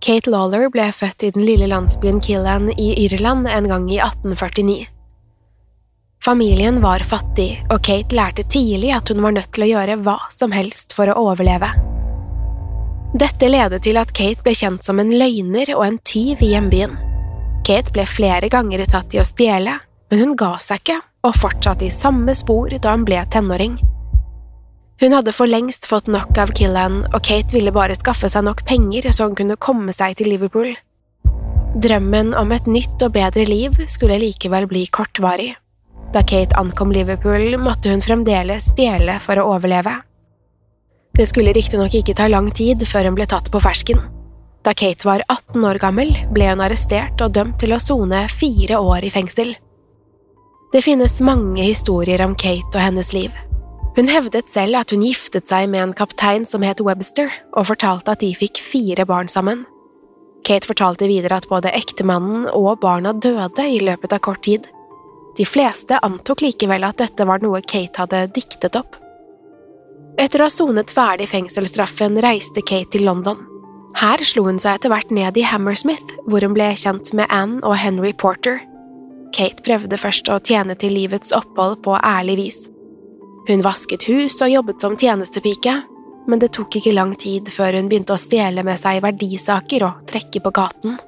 Kate Lawler ble født i den lille landsbyen Killan i Irland en gang i 1849. Familien var fattig, og Kate lærte tidlig at hun var nødt til å gjøre hva som helst for å overleve. Dette ledet til at Kate ble kjent som en løgner og en tyv i hjembyen. Kate ble flere ganger tatt i å stjele, men hun ga seg ikke og fortsatte i samme spor da hun ble tenåring. Hun hadde for lengst fått nok av Killan, og Kate ville bare skaffe seg nok penger så hun kunne komme seg til Liverpool. Drømmen om et nytt og bedre liv skulle likevel bli kortvarig. Da Kate ankom Liverpool, måtte hun fremdeles stjele for å overleve. Det skulle riktignok ikke ta lang tid før hun ble tatt på fersken. Da Kate var 18 år gammel, ble hun arrestert og dømt til å sone fire år i fengsel. Det finnes mange historier om Kate og hennes liv. Hun hevdet selv at hun giftet seg med en kaptein som het Webster, og fortalte at de fikk fire barn sammen. Kate fortalte videre at både ektemannen og barna døde i løpet av kort tid. De fleste antok likevel at dette var noe Kate hadde diktet opp. Etter å ha sonet ferdig fengselsstraffen reiste Kate til London. Her slo hun seg etter hvert ned i Hammersmith, hvor hun ble kjent med Anne og Henry Porter. Kate prøvde først å tjene til livets opphold på ærlig vis. Hun vasket hus og jobbet som tjenestepike, men det tok ikke lang tid før hun begynte å stjele med seg verdisaker og trekke på gaten.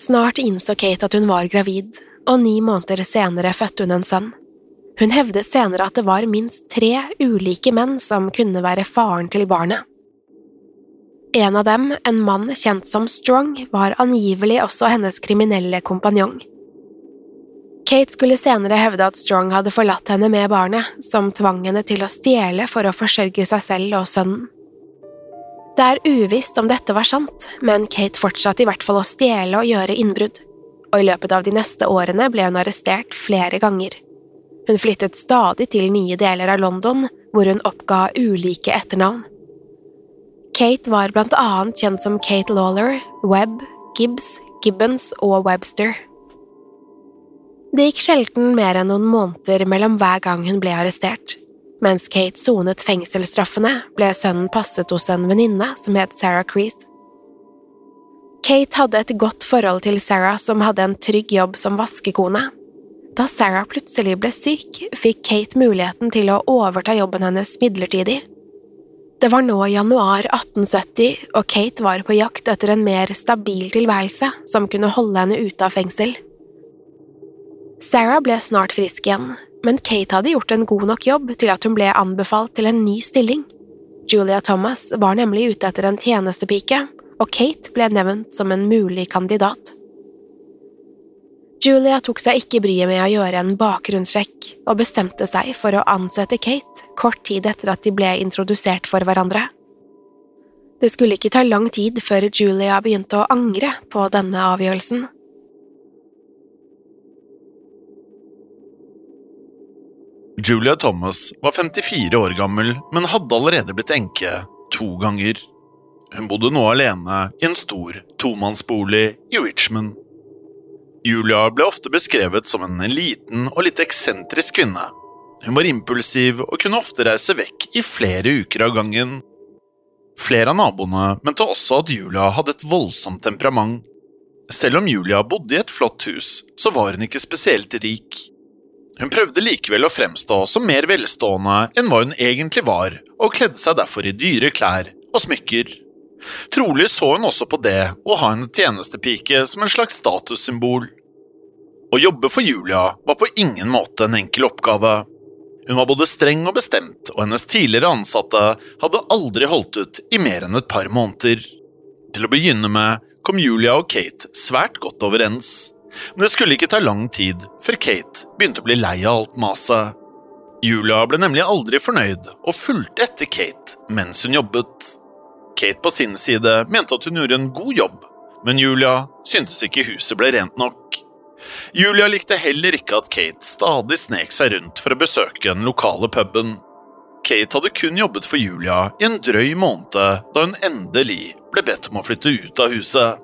Snart innså Kate at hun var gravid, og ni måneder senere fødte hun en sønn. Hun hevdet senere at det var minst tre ulike menn som kunne være faren til barnet. En av dem, en mann kjent som Strong, var angivelig også hennes kriminelle kompanjong. Kate skulle senere hevde at Strong hadde forlatt henne med barnet, som tvang henne til å stjele for å forsørge seg selv og sønnen. Det er uvisst om dette var sant, men Kate fortsatte i hvert fall å stjele og gjøre innbrudd, og i løpet av de neste årene ble hun arrestert flere ganger. Hun flyttet stadig til nye deler av London, hvor hun oppga ulike etternavn. Kate var blant annet kjent som Kate Lawler, Webb, Gibbs, Gibbons og Webster. Det gikk sjelden mer enn noen måneder mellom hver gang hun ble arrestert. Mens Kate sonet fengselsstraffene, ble sønnen passet hos en venninne som het Sarah Crease. Kate hadde et godt forhold til Sarah, som hadde en trygg jobb som vaskekone. Da Sarah plutselig ble syk, fikk Kate muligheten til å overta jobben hennes midlertidig. Det var nå januar 1870, og Kate var på jakt etter en mer stabil tilværelse som kunne holde henne ute av fengsel. Sarah ble snart frisk igjen, men Kate hadde gjort en god nok jobb til at hun ble anbefalt til en ny stilling. Julia Thomas var nemlig ute etter en tjenestepike, og Kate ble nevnt som en mulig kandidat. Julia tok seg ikke bryet med å gjøre en bakgrunnssjekk, og bestemte seg for å ansette Kate kort tid etter at de ble introdusert for hverandre. Det skulle ikke ta lang tid før Julia begynte å angre på denne avgjørelsen. Julia Thomas var 54 år gammel, men hadde allerede blitt enke to ganger. Hun bodde nå alene i en stor tomannsbolig i Richmond. Julia ble ofte beskrevet som en liten og litt eksentrisk kvinne. Hun var impulsiv og kunne ofte reise vekk i flere uker av gangen. Flere av naboene mente også at Julia hadde et voldsomt temperament. Selv om Julia bodde i et flott hus, så var hun ikke spesielt rik. Hun prøvde likevel å fremstå som mer velstående enn hva hun egentlig var, og kledde seg derfor i dyre klær og smykker. Trolig så hun også på det å ha en tjenestepike som en slags statussymbol. Å jobbe for Julia var på ingen måte en enkel oppgave. Hun var både streng og bestemt, og hennes tidligere ansatte hadde aldri holdt ut i mer enn et par måneder. Til å begynne med kom Julia og Kate svært godt overens. Men det skulle ikke ta lang tid før Kate begynte å bli lei av alt maset. Julia ble nemlig aldri fornøyd og fulgte etter Kate mens hun jobbet. Kate på sin side mente at hun gjorde en god jobb, men Julia syntes ikke huset ble rent nok. Julia likte heller ikke at Kate stadig snek seg rundt for å besøke den lokale puben. Kate hadde kun jobbet for Julia i en drøy måned da hun endelig ble bedt om å flytte ut av huset.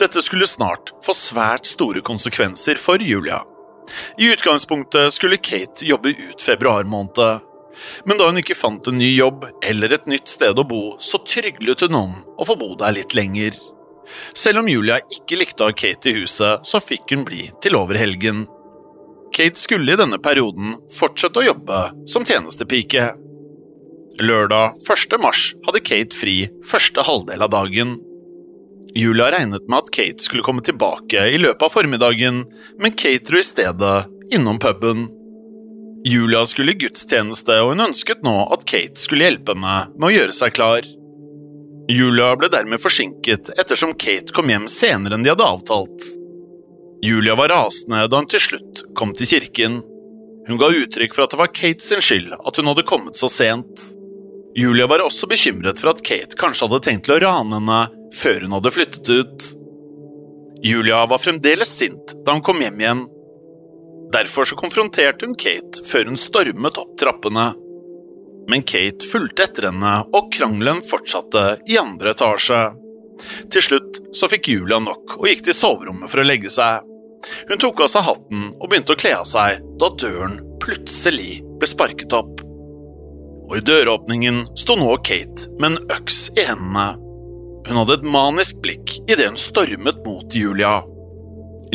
Dette skulle snart få svært store konsekvenser for Julia. I utgangspunktet skulle Kate jobbe ut februar måned, men da hun ikke fant en ny jobb eller et nytt sted å bo, så tryglet hun om å få bo der litt lenger. Selv om Julia ikke likte å ha Kate i huset, så fikk hun bli til over helgen. Kate skulle i denne perioden fortsette å jobbe som tjenestepike. Lørdag 1. mars hadde Kate fri første halvdel av dagen. Julia regnet med at Kate skulle komme tilbake i løpet av formiddagen, men Kate dro i stedet innom puben. Julia skulle i gudstjeneste, og hun ønsket nå at Kate skulle hjelpe henne med å gjøre seg klar. Julia ble dermed forsinket ettersom Kate kom hjem senere enn de hadde avtalt. Julia var rasende da hun til slutt kom til kirken. Hun ga uttrykk for at det var Kate sin skyld at hun hadde kommet så sent. Julia var også bekymret for at Kate kanskje hadde tenkt til å rane henne før hun hadde flyttet ut. Julia var fremdeles sint da hun kom hjem igjen. Derfor så konfronterte hun Kate før hun stormet opp trappene. Men Kate fulgte etter henne, og krangelen fortsatte i andre etasje. Til slutt så fikk Julia nok og gikk til soverommet for å legge seg. Hun tok av seg hatten og begynte å kle av seg da døren plutselig ble sparket opp. Og i døråpningen sto nå Kate med en øks i hendene hun hadde et manisk blikk idet hun stormet mot Julia.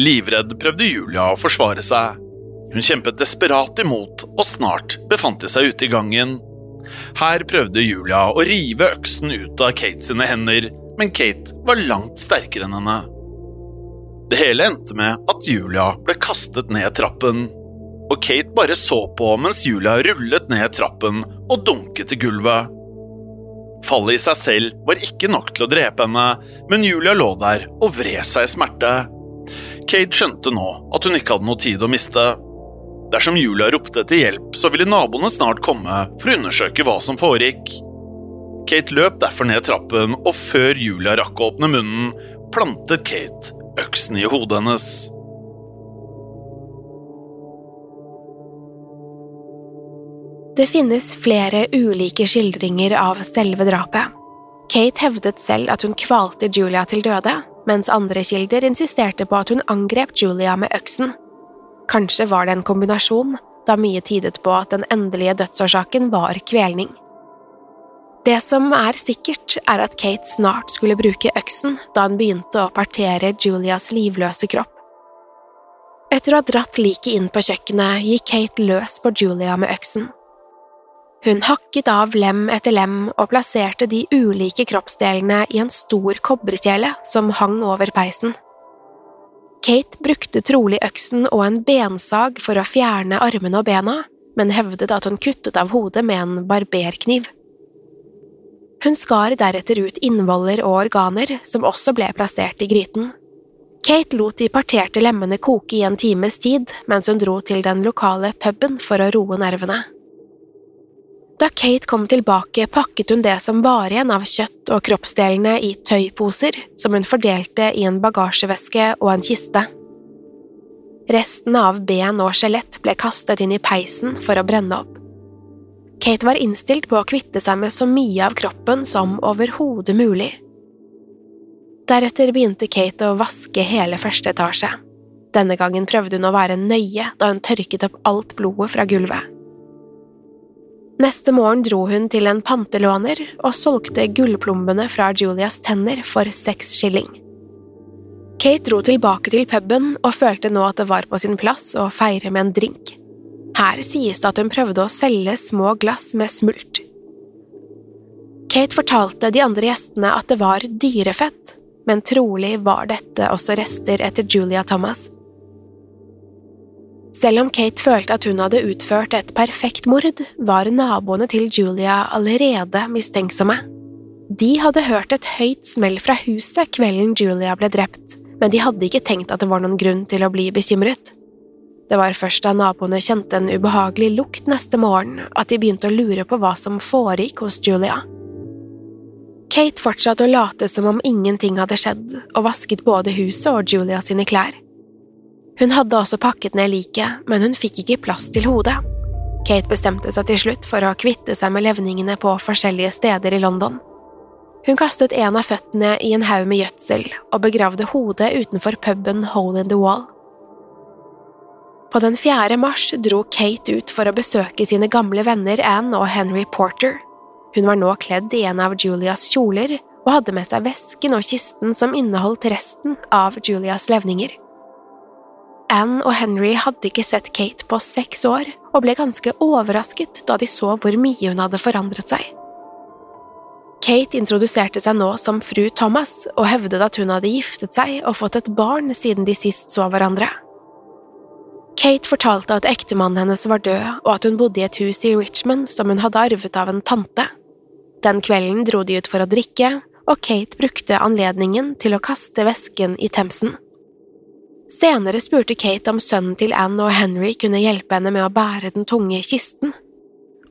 Livredd prøvde Julia å forsvare seg. Hun kjempet desperat imot, og snart befant de seg ute i gangen. Her prøvde Julia å rive øksen ut av Kate sine hender, men Kate var langt sterkere enn henne. Det hele endte med at Julia ble kastet ned trappen, og Kate bare så på mens Julia rullet ned trappen og dunket i gulvet. Fallet i seg selv var ikke nok til å drepe henne, men Julia lå der og vred seg i smerte. Kate skjønte nå at hun ikke hadde noe tid å miste. Dersom Julia ropte etter hjelp, så ville naboene snart komme for å undersøke hva som foregikk. Kate løp derfor ned trappen, og før Julia rakk å åpne munnen, plantet Kate øksen i hodet hennes. Det finnes flere ulike skildringer av selve drapet. Kate hevdet selv at hun kvalte Julia til døde, mens andre kilder insisterte på at hun angrep Julia med øksen. Kanskje var det en kombinasjon, da mye tydet på at den endelige dødsårsaken var kvelning. Det som er sikkert, er at Kate snart skulle bruke øksen da hun begynte å partere Julias livløse kropp. Etter å ha dratt liket inn på kjøkkenet, gikk Kate løs på Julia med øksen. Hun hakket av lem etter lem og plasserte de ulike kroppsdelene i en stor kobberkjele som hang over peisen. Kate brukte trolig øksen og en bensag for å fjerne armene og bena, men hevdet at hun kuttet av hodet med en barberkniv. Hun skar deretter ut innvoller og organer, som også ble plassert i gryten. Kate lot de parterte lemmene koke i en times tid mens hun dro til den lokale puben for å roe nervene. Da Kate kom tilbake, pakket hun det som var igjen av kjøtt og kroppsdelene i tøyposer som hun fordelte i en bagasjeveske og en kiste. Resten av ben og skjelett ble kastet inn i peisen for å brenne opp. Kate var innstilt på å kvitte seg med så mye av kroppen som overhodet mulig. Deretter begynte Kate å vaske hele første etasje. Denne gangen prøvde hun å være nøye da hun tørket opp alt blodet fra gulvet. Neste morgen dro hun til en pantelåner og solgte gullplombene fra Julias tenner for seks skilling. Kate dro tilbake til puben og følte nå at det var på sin plass å feire med en drink. Her sies det at hun prøvde å selge små glass med smult. Kate fortalte de andre gjestene at det var dyrefett, men trolig var dette også rester etter Julia Thomas. Selv om Kate følte at hun hadde utført et perfekt mord, var naboene til Julia allerede mistenksomme. De hadde hørt et høyt smell fra huset kvelden Julia ble drept, men de hadde ikke tenkt at det var noen grunn til å bli bekymret. Det var først da naboene kjente en ubehagelig lukt neste morgen at de begynte å lure på hva som foregikk hos Julia. Kate fortsatte å late som om ingenting hadde skjedd, og vasket både huset og Julia sine klær. Hun hadde også pakket ned liket, men hun fikk ikke plass til hodet. Kate bestemte seg til slutt for å kvitte seg med levningene på forskjellige steder i London. Hun kastet en av føttene i en haug med gjødsel og begravde hodet utenfor puben Hole in the Wall. På den 4. mars dro Kate ut for å besøke sine gamle venner Anne og Henry Porter. Hun var nå kledd i en av Julias kjoler og hadde med seg vesken og kisten som inneholdt resten av Julias levninger. Anne og Henry hadde ikke sett Kate på seks år, og ble ganske overrasket da de så hvor mye hun hadde forandret seg. Kate introduserte seg nå som fru Thomas og hevdet at hun hadde giftet seg og fått et barn siden de sist så hverandre. Kate fortalte at ektemannen hennes var død, og at hun bodde i et hus i Richmond som hun hadde arvet av en tante. Den kvelden dro de ut for å drikke, og Kate brukte anledningen til å kaste vesken i Themsen. Senere spurte Kate om sønnen til Anne og Henry kunne hjelpe henne med å bære den tunge kisten.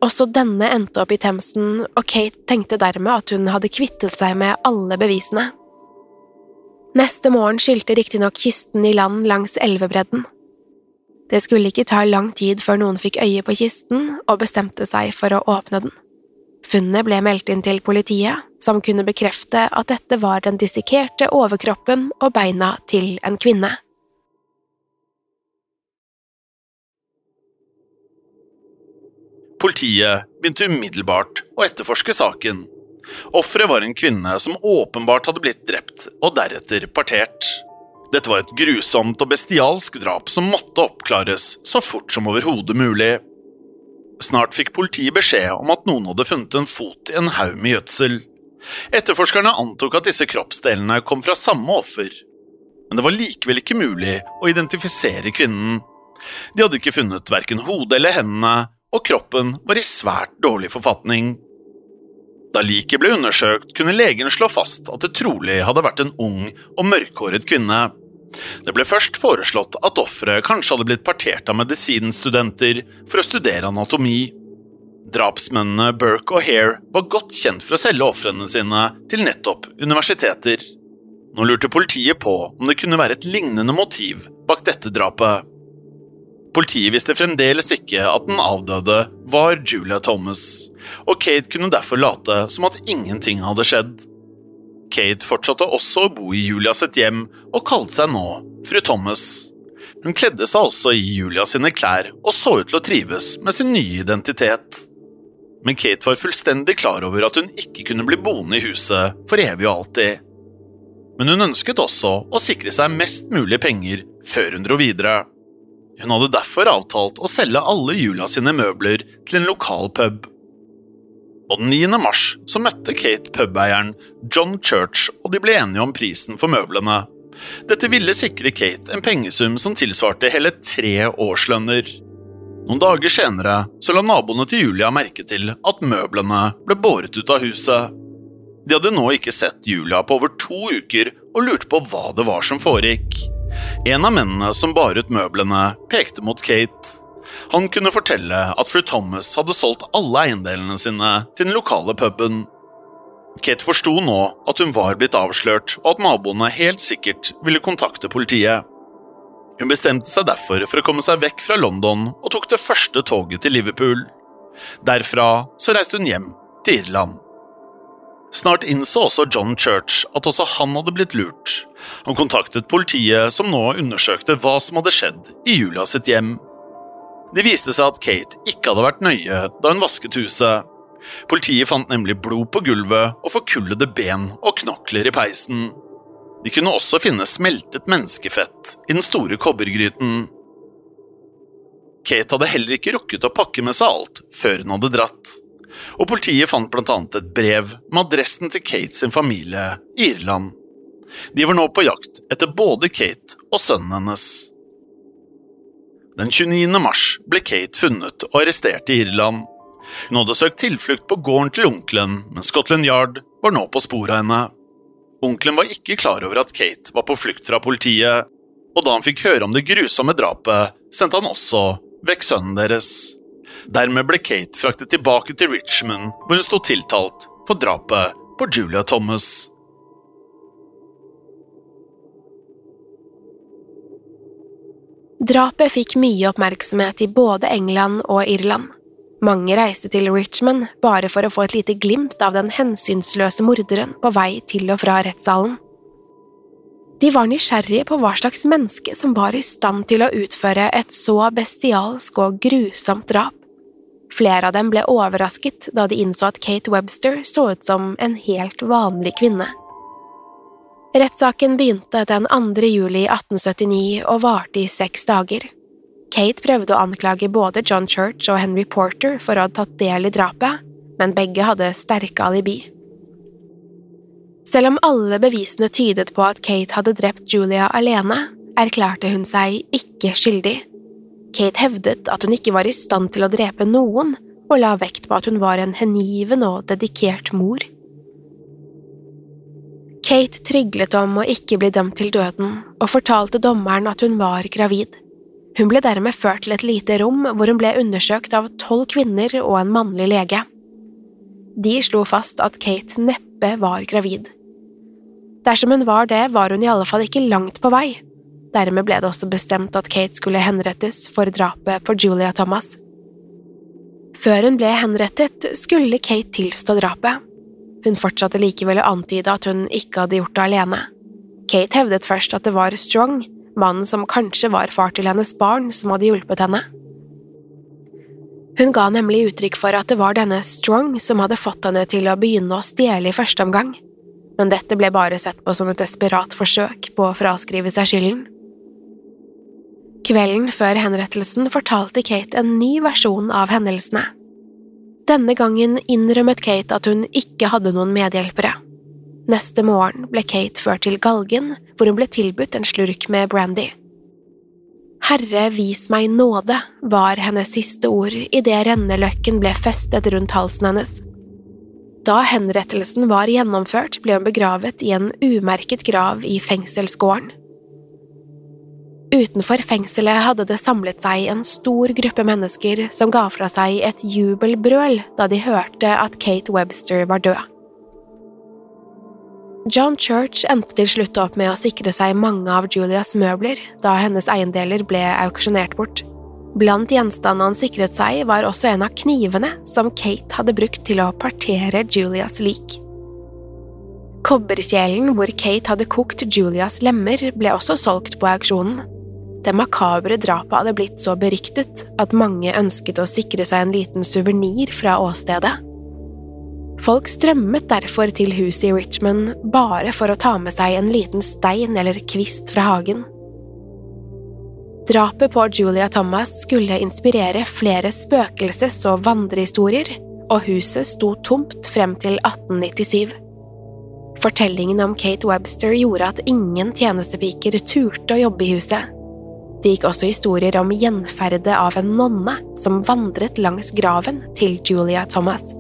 Også denne endte opp i Themsen, og Kate tenkte dermed at hun hadde kvittet seg med alle bevisene. Neste morgen skylte riktignok kisten i land langs elvebredden. Det skulle ikke ta lang tid før noen fikk øye på kisten og bestemte seg for å åpne den. Funnet ble meldt inn til politiet, som kunne bekrefte at dette var den dissekerte overkroppen og beina til en kvinne. Politiet begynte umiddelbart å etterforske saken. Offeret var en kvinne som åpenbart hadde blitt drept og deretter partert. Dette var et grusomt og bestialsk drap som måtte oppklares så fort som overhodet mulig. Snart fikk politiet beskjed om at noen hadde funnet en fot i en haug med gjødsel. Etterforskerne antok at disse kroppsdelene kom fra samme offer, men det var likevel ikke mulig å identifisere kvinnen. De hadde ikke funnet verken hodet eller hendene, og kroppen var i svært dårlig forfatning. Da liket ble undersøkt, kunne legen slå fast at det trolig hadde vært en ung og mørkhåret kvinne. Det ble først foreslått at offeret kanskje hadde blitt partert av medisinstudenter for å studere anatomi. Drapsmennene Burke og Hare var godt kjent for å selge ofrene sine til nettopp universiteter. Nå lurte politiet på om det kunne være et lignende motiv bak dette drapet. Politiet visste fremdeles ikke at den avdøde var Julia Thomas, og Kate kunne derfor late som at ingenting hadde skjedd. Kate fortsatte også å bo i Julia sitt hjem og kalte seg nå fru Thomas. Hun kledde seg også i Julia sine klær og så ut til å trives med sin nye identitet. men Kate var fullstendig klar over at hun ikke kunne bli boende i huset for evig og alltid. Men hun ønsket også å sikre seg mest mulig penger før hun dro videre. Hun hadde derfor avtalt å selge alle Julia sine møbler til en lokal pub. Og den 9. mars så møtte Kate pubeieren John Church, og de ble enige om prisen for møblene. Dette ville sikre Kate en pengesum som tilsvarte hele tre årslønner. Noen dager senere så la naboene til Julia merke til at møblene ble båret ut av huset. De hadde nå ikke sett Julia på over to uker og lurte på hva det var som foregikk. En av mennene som bar ut møblene, pekte mot Kate. Han kunne fortelle at fru Thomas hadde solgt alle eiendelene sine til den lokale puben. Kate forsto nå at hun var blitt avslørt, og at naboene helt sikkert ville kontakte politiet. Hun bestemte seg derfor for å komme seg vekk fra London og tok det første toget til Liverpool. Derfra så reiste hun hjem til Irland. Snart innså også John Church at også han hadde blitt lurt. Han kontaktet politiet, som nå undersøkte hva som hadde skjedd i Julia sitt hjem. Det viste seg at Kate ikke hadde vært nøye da hun vasket huset. Politiet fant nemlig blod på gulvet og forkullede ben og knokler i peisen. De kunne også finne smeltet menneskefett i den store kobbergryten. Kate hadde heller ikke rukket å pakke med seg alt før hun hadde dratt, og politiet fant annet et brev med adressen til Kate sin familie i Irland. De var nå på jakt etter både Kate og sønnen hennes. Den 29. mars ble Kate funnet og arrestert i Irland. Hun hadde søkt tilflukt på gården til onkelen, men Scotland Yard var nå på sporet av henne. Onkelen var ikke klar over at Kate var på flukt fra politiet, og da han fikk høre om det grusomme drapet, sendte han også vekk sønnen deres. Dermed ble Kate fraktet tilbake til Richmond, hvor hun sto tiltalt for drapet på Julia Thomas. Drapet fikk mye oppmerksomhet i både England og Irland. Mange reiste til Richmond bare for å få et lite glimt av den hensynsløse morderen på vei til og fra rettssalen. De var nysgjerrige på hva slags menneske som var i stand til å utføre et så bestialsk og grusomt drap. Flere av dem ble overrasket da de innså at Kate Webster så ut som en helt vanlig kvinne. Rettssaken begynte den 2. juli 1879 og varte i seks dager. Kate prøvde å anklage både John Church og Henry Porter for å ha tatt del i drapet, men begge hadde sterke alibi. Selv om alle bevisene tydet på at Kate hadde drept Julia alene, erklærte hun seg ikke skyldig. Kate hevdet at hun ikke var i stand til å drepe noen, og la vekt på at hun var en hengiven og dedikert mor. Kate tryglet om å ikke bli dømt til døden, og fortalte dommeren at hun var gravid. Hun ble dermed ført til et lite rom hvor hun ble undersøkt av tolv kvinner og en mannlig lege. De slo fast at Kate neppe var gravid. Dersom hun var det, var hun i alle fall ikke langt på vei. Dermed ble det også bestemt at Kate skulle henrettes for drapet på Julia Thomas. Før hun ble henrettet, skulle Kate tilstå drapet. Hun fortsatte likevel å antyde at hun ikke hadde gjort det alene. Kate hevdet først at det var Strong, mannen som kanskje var far til hennes barn, som hadde hjulpet henne. Hun ga nemlig uttrykk for at det var denne Strong som hadde fått henne til å begynne å stjele i første omgang, men dette ble bare sett på som et desperat forsøk på å fraskrive seg skylden. Kvelden før henrettelsen fortalte Kate en ny versjon av hendelsene. Denne gangen innrømmet Kate at hun ikke hadde noen medhjelpere. Neste morgen ble Kate ført til galgen, hvor hun ble tilbudt en slurk med brandy. Herre, vis meg nåde, var hennes siste ord idet renneløkken ble festet rundt halsen hennes. Da henrettelsen var gjennomført, ble hun begravet i en umerket grav i fengselsgården. Utenfor fengselet hadde det samlet seg en stor gruppe mennesker som ga fra seg et jubelbrøl da de hørte at Kate Webster var død. John Church endte til slutt opp med å sikre seg mange av Julias møbler da hennes eiendeler ble auksjonert bort. Blant gjenstandene han sikret seg, var også en av knivene som Kate hadde brukt til å partere Julias lik. Kobberkjelen hvor Kate hadde kokt Julias lemmer, ble også solgt på auksjonen. Det makabre drapet hadde blitt så beryktet at mange ønsket å sikre seg en liten suvenir fra åstedet. Folk strømmet derfor til huset i Richmond bare for å ta med seg en liten stein eller kvist fra hagen. Drapet på Julia Thomas skulle inspirere flere spøkelses- og vandrehistorier, og huset sto tomt frem til 1897. Fortellingen om Kate Webster gjorde at ingen tjenestepiker turte å jobbe i huset. Det gikk også historier om gjenferdet av en nonne som vandret langs graven til Julia Thomas.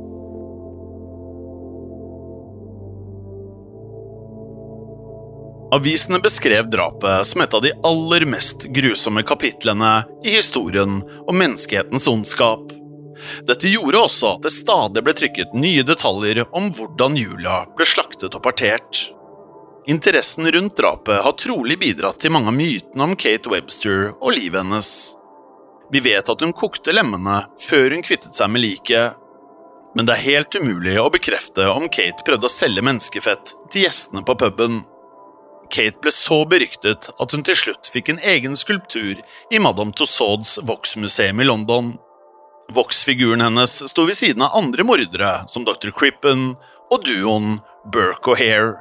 Avisene beskrev drapet som et av de aller mest grusomme kapitlene i historien om menneskehetens ondskap. Dette gjorde også at det stadig ble trykket nye detaljer om hvordan Julia ble slaktet og partert. Interessen rundt drapet har trolig bidratt til mange av mytene om Kate Webster og livet hennes. Vi vet at hun kokte lemmene før hun kvittet seg med liket, men det er helt umulig å bekrefte om Kate prøvde å selge menneskefett til gjestene på puben. Kate ble så beryktet at hun til slutt fikk en egen skulptur i Madame Tussauds voksmuseum i London. Voksfiguren hennes sto ved siden av andre mordere, som Dr. Crippen og duoen Burke og Hare.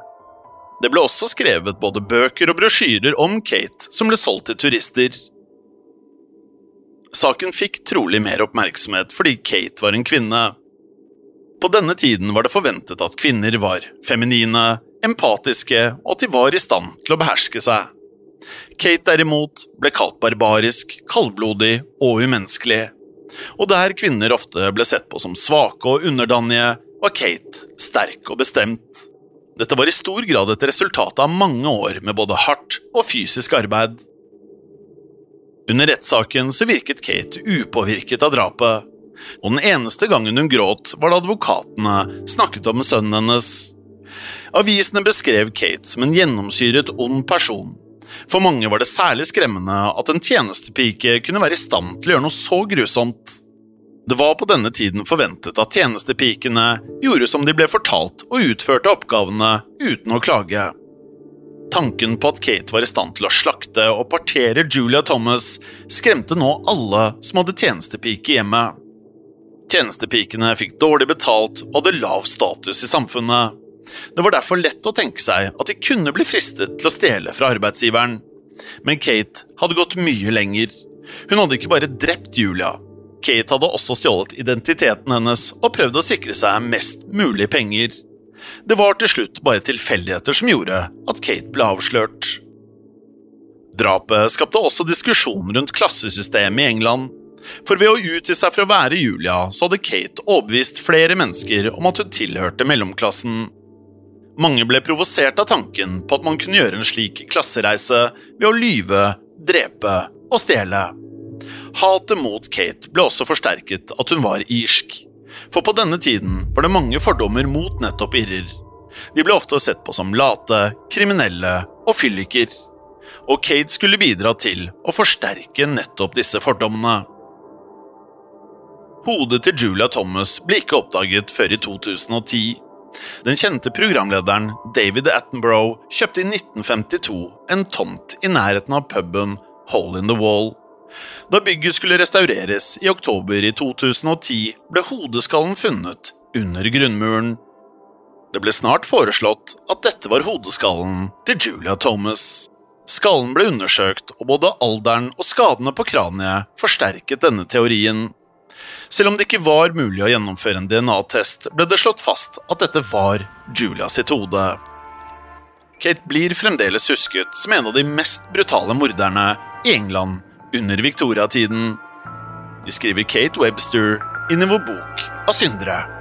Det ble også skrevet både bøker og brosjyrer om Kate som ble solgt til turister. Saken fikk trolig mer oppmerksomhet fordi Kate var en kvinne. På denne tiden var det forventet at kvinner var feminine, empatiske og at de var i stand til å beherske seg. Kate derimot ble kalt barbarisk, kaldblodig og umenneskelig. Og der kvinner ofte ble sett på som svake og underdanige, var Kate sterk og bestemt. Dette var i stor grad et resultat av mange år med både hardt og fysisk arbeid. Under rettssaken så virket Kate upåvirket av drapet, og den eneste gangen hun gråt, var da advokatene snakket om sønnen hennes. Avisene beskrev Kate som en gjennomsyret ond person. For mange var det særlig skremmende at en tjenestepike kunne være i stand til å gjøre noe så grusomt. Det var på denne tiden forventet at tjenestepikene gjorde som de ble fortalt og utførte oppgavene uten å klage. Tanken på at Kate var i stand til å slakte og partere Julia Thomas, skremte nå alle som hadde tjenestepike hjemme. Tjenestepikene fikk dårlig betalt og hadde lav status i samfunnet. Det var derfor lett å tenke seg at de kunne bli fristet til å stjele fra arbeidsgiveren. Men Kate hadde gått mye lenger. Hun hadde ikke bare drept Julia. Kate hadde også stjålet identiteten hennes og prøvd å sikre seg mest mulig penger. Det var til slutt bare tilfeldigheter som gjorde at Kate ble avslørt. Drapet skapte også diskusjon rundt klassesystemet i England. For ved å utgi seg for å være Julia, så hadde Kate overbevist flere mennesker om at hun tilhørte mellomklassen. Mange ble provosert av tanken på at man kunne gjøre en slik klassereise ved å lyve, drepe og stjele. Hatet mot Kate ble også forsterket at hun var irsk. For på denne tiden var det mange fordommer mot nettopp irrer. De ble ofte sett på som late, kriminelle og fylliker. Og Kate skulle bidra til å forsterke nettopp disse fordommene. Hodet til Julia Thomas ble ikke oppdaget før i 2010. Den kjente programlederen David Attenborough kjøpte i 1952 en tomt i nærheten av puben Hole in the Wall. Da bygget skulle restaureres i oktober i 2010, ble hodeskallen funnet under grunnmuren. Det ble snart foreslått at dette var hodeskallen til Julia Thomas. Skallen ble undersøkt, og både alderen og skadene på kraniet forsterket denne teorien. Selv om det ikke var mulig å gjennomføre en DNA-test, ble det slått fast at dette var Julia sitt hode. Kate blir fremdeles husket som en av de mest brutale morderne i England under Victoria-tiden. Vi skriver Kate Webster inn i vår bok av syndere.